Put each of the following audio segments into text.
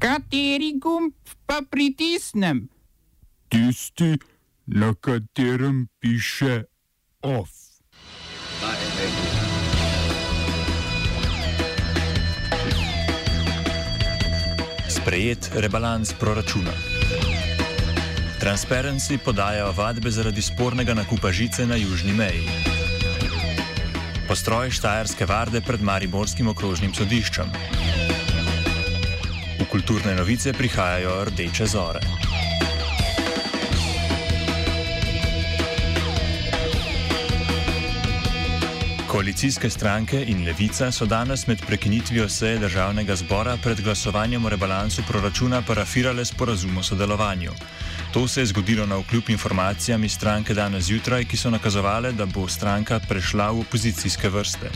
Kateri gumb pa pritisnem? Tisti, na katerem piše OF. Sprejet rebalans proračuna. Transparency podaja vadbe zaradi spornega nakupa žice na južni meji. Postroj Štajerske varde pred Mariborskim okrožnim sodiščem. Kulturne novice prihajajo rdeče zore. Koalicijske stranke in levica so danes med prekinitvijo seje državnega zbora pred glasovanjem o rebalansu proračuna parafirale sporazum o sodelovanju. To se je zgodilo na vkljub informacijam iz stranke danes zjutraj, ki so nakazovale, da bo stranka prešla v opozicijske vrste.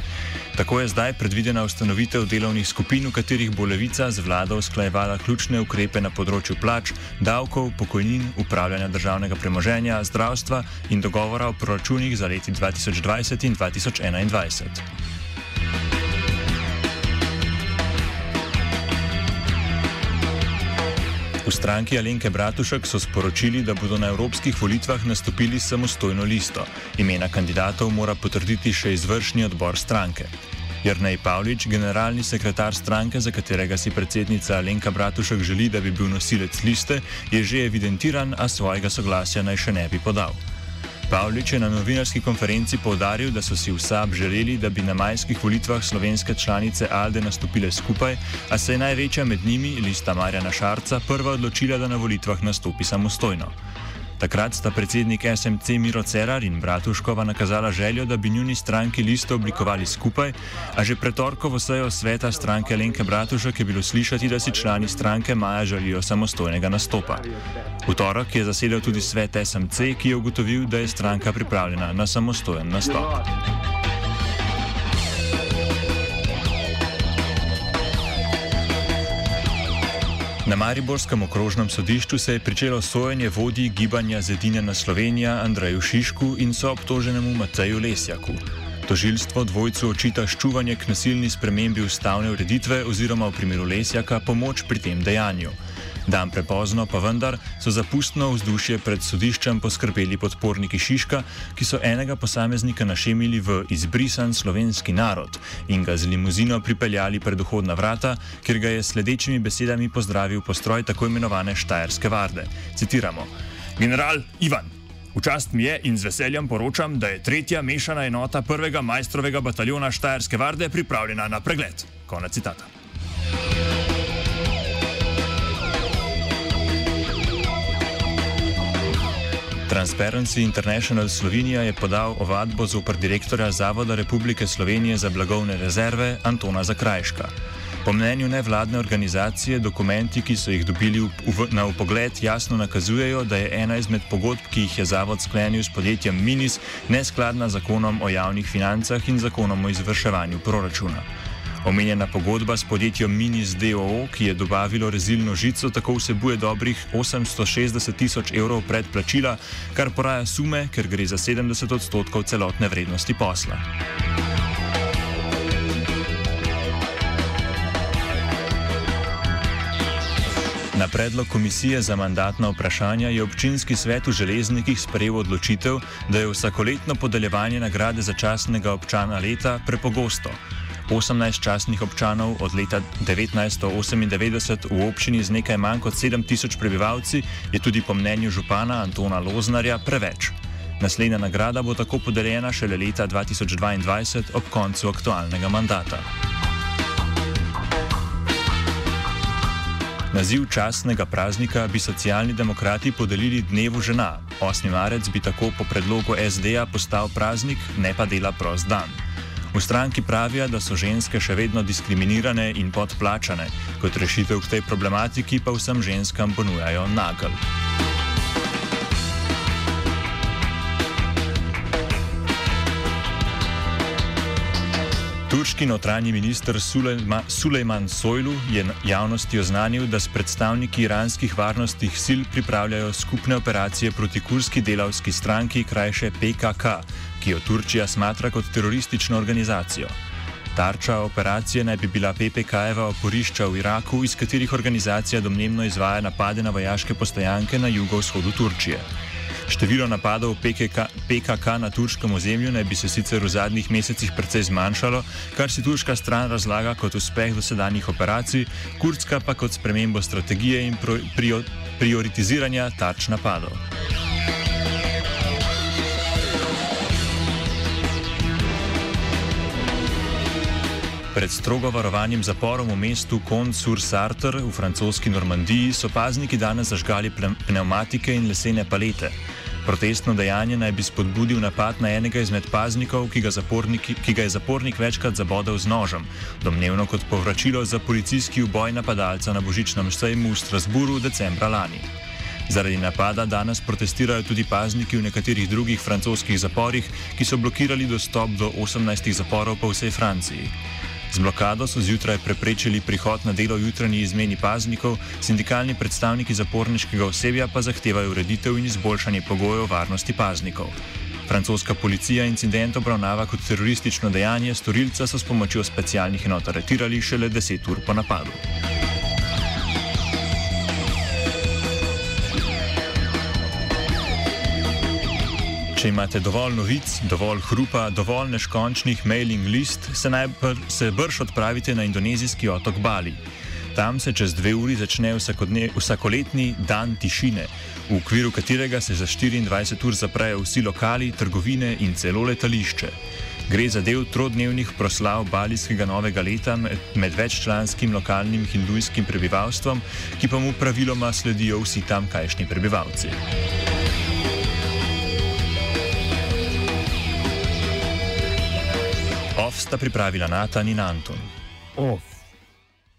Tako je zdaj predvidena ustanovitev delovnih skupin, v katerih bo levica z vlado usklajevala ključne ukrepe na področju plač, davkov, pokojnin, upravljanja državnega premoženja, zdravstva in dogovora o proračunih za leti 2020 in 2021. V stranki Alenke Bratušek so sporočili, da bodo na evropskih volitvah nastopili samostojno listo. Imena kandidatov mora potrditi še izvršni odbor stranke. Jrnej Pavlič, generalni sekretar stranke, za katerega si predsednica Alenka Bratušek želi, da bi bil nosilec liste, je že evidentiran, a svojega soglasja naj še ne bi podal. Pavlič je na novinarski konferenci povdaril, da so si v SAB želeli, da bi na majskih volitvah slovenske članice ALDE nastopile skupaj, a se je največja med njimi, lista Marjana Šarca, prva odločila, da na volitvah nastopi samostojno. Takrat sta predsednik SMC Miro Cerar in Bratuškova nakazala željo, da bi njuni stranki listo oblikovali skupaj, a že pretorkovo sejo sveta stranke Lenke Bratušek je bilo slišati, da si člani stranke Maja želijo samostojnega nastopa. V torek je zasedel tudi svet SMC, ki je ugotovil, da je stranka pripravljena na samostojen nastop. Na Mariborskem okrožnem sodišču se je pričelo sojenje vodji gibanja Zedinjena Slovenija Andreju Šišku in so obtoženemu Mateju Lesjaku. Tožilstvo dvojcu očita ščuvanje k nasilni spremembi ustavne ureditve oziroma v primeru Lesjaka pomoč pri tem dejanju. Dan prepozno pa vendar so za pustno vzdušje pred sodiščem poskrbeli podporniki Šiška, ki so enega posameznika našemili v izbrisan slovenski narod in ga z limuzino pripeljali pred vhodna vrata, kjer ga je sledečimi besedami pozdravil postroj tako imenovane Štajerske varde. Citiramo: General Ivan. V čast mi je in z veseljem poročam, da je tretja mešana enota prvega majstrovega bataljona Štajerske varde pripravljena na pregled. Konec citata. Transparency International Slovenija je podal ovadbo zoper direktorja Zavoda Republike Slovenije za blagovne rezerve Antona Zakrajška. Po mnenju nevladne organizacije, dokumenti, ki so jih dobili v, v, na upogled, jasno nakazujejo, da je ena izmed pogodb, ki jih je zavod sklenil s podjetjem Minis, neskladna z zakonom o javnih financah in zakonom o izvrševanju proračuna. Omenjena pogodba s podjetjem Minis DOO, ki je dobavilo rezilno žico, tako vsebuje dobrih 860 tisoč evrov predplačila, kar poraja sume, ker gre za 70 odstotkov celotne vrednosti posla. Na predlog komisije za mandatna vprašanja je občinski svet v železnikih sprejel odločitev, da je vsakoletno podeljevanje nagrade za častnega občana leta prepogosto. 18 častnih občanov od leta 1998 v občini z nekaj manj kot 7000 prebivalci je tudi po mnenju župana Antona Loznarja preveč. Naslednja nagrada bo tako podeljena šele leta 2022 ob koncu aktualnega mandata. Naziv častnega praznika bi socialni demokrati podelili dnevu žena. 8. marec bi tako po predlogu SD-a postal praznik, ne pa dela prost dan. V stranki pravijo, da so ženske še vedno diskriminirane in podplačane, kot rešitev k tej problematiki pa vsem ženskam ponujajo nagel. Turški notranji minister Sulejman Sojlu je javnosti oznanil, da s predstavniki iranskih varnostnih sil pripravljajo skupne operacije proti kurski delavski stranki, krajše PKK, ki jo Turčija smatra kot teroristično organizacijo. Tarča operacije naj bi bila PPK-jeva oporišča v Iraku, iz katerih organizacija domnevno izvaja napade na vojaške postajanke na jugovzhodu Turčije. Število napadov PKK, PKK na turškem ozemlju naj bi se sicer v zadnjih mesecih precej zmanjšalo, kar si turška stran razlaga kot uspeh dosedanjih operacij, kurdska pa kot spremembo strategije in prioritiziranja tarč napadov. Pred strogo varovanjem zaporom v mestu Kont-sur-Sartre v francoski Normandiji so pazniki danes zažgali pneumatike in lesene palete. Protestno dejanje naj bi spodbudil napad na enega izmed paznikov, ki ga, ki ga je zapornik večkrat zabodel z nožem, domnevno kot povračilo za policijski uboj napadalca na božičnem sejmu v Strasburu decembra lani. Zaradi napada danes protestirajo tudi pazniki v nekaterih drugih francoskih zaporih, ki so blokirali dostop do 18 zaporov po vsej Franciji. Z blokado so zjutraj preprečili prihod na delo jutranji izmeni paznikov, sindikalni predstavniki zaporniškega osebja pa zahtevajo ureditev in izboljšanje pogojev varnosti paznikov. Francoska policija incident obravnava kot teroristično dejanje, storilca so s pomočjo specialnih enot aretirali šele 10 ur po napadu. Če imate dovolj novic, dovolj hrupa, dovolj neškončnih mailing list, se najprej se brž odpravite na indonezijski otok Bali. Tam se čez dve uri začne vsakoletni dan tišine, v okviru katerega se za 24 ur zaprejo vsi lokali, trgovine in celo letališče. Gre za del trodnevnih proslav balijskega novega leta med veččlanskim lokalnim hindujskim prebivalstvom, ki pa mu praviloma sledijo vsi tamkajšnji prebivalci. Off sta pripravila Natan in Anton. Off.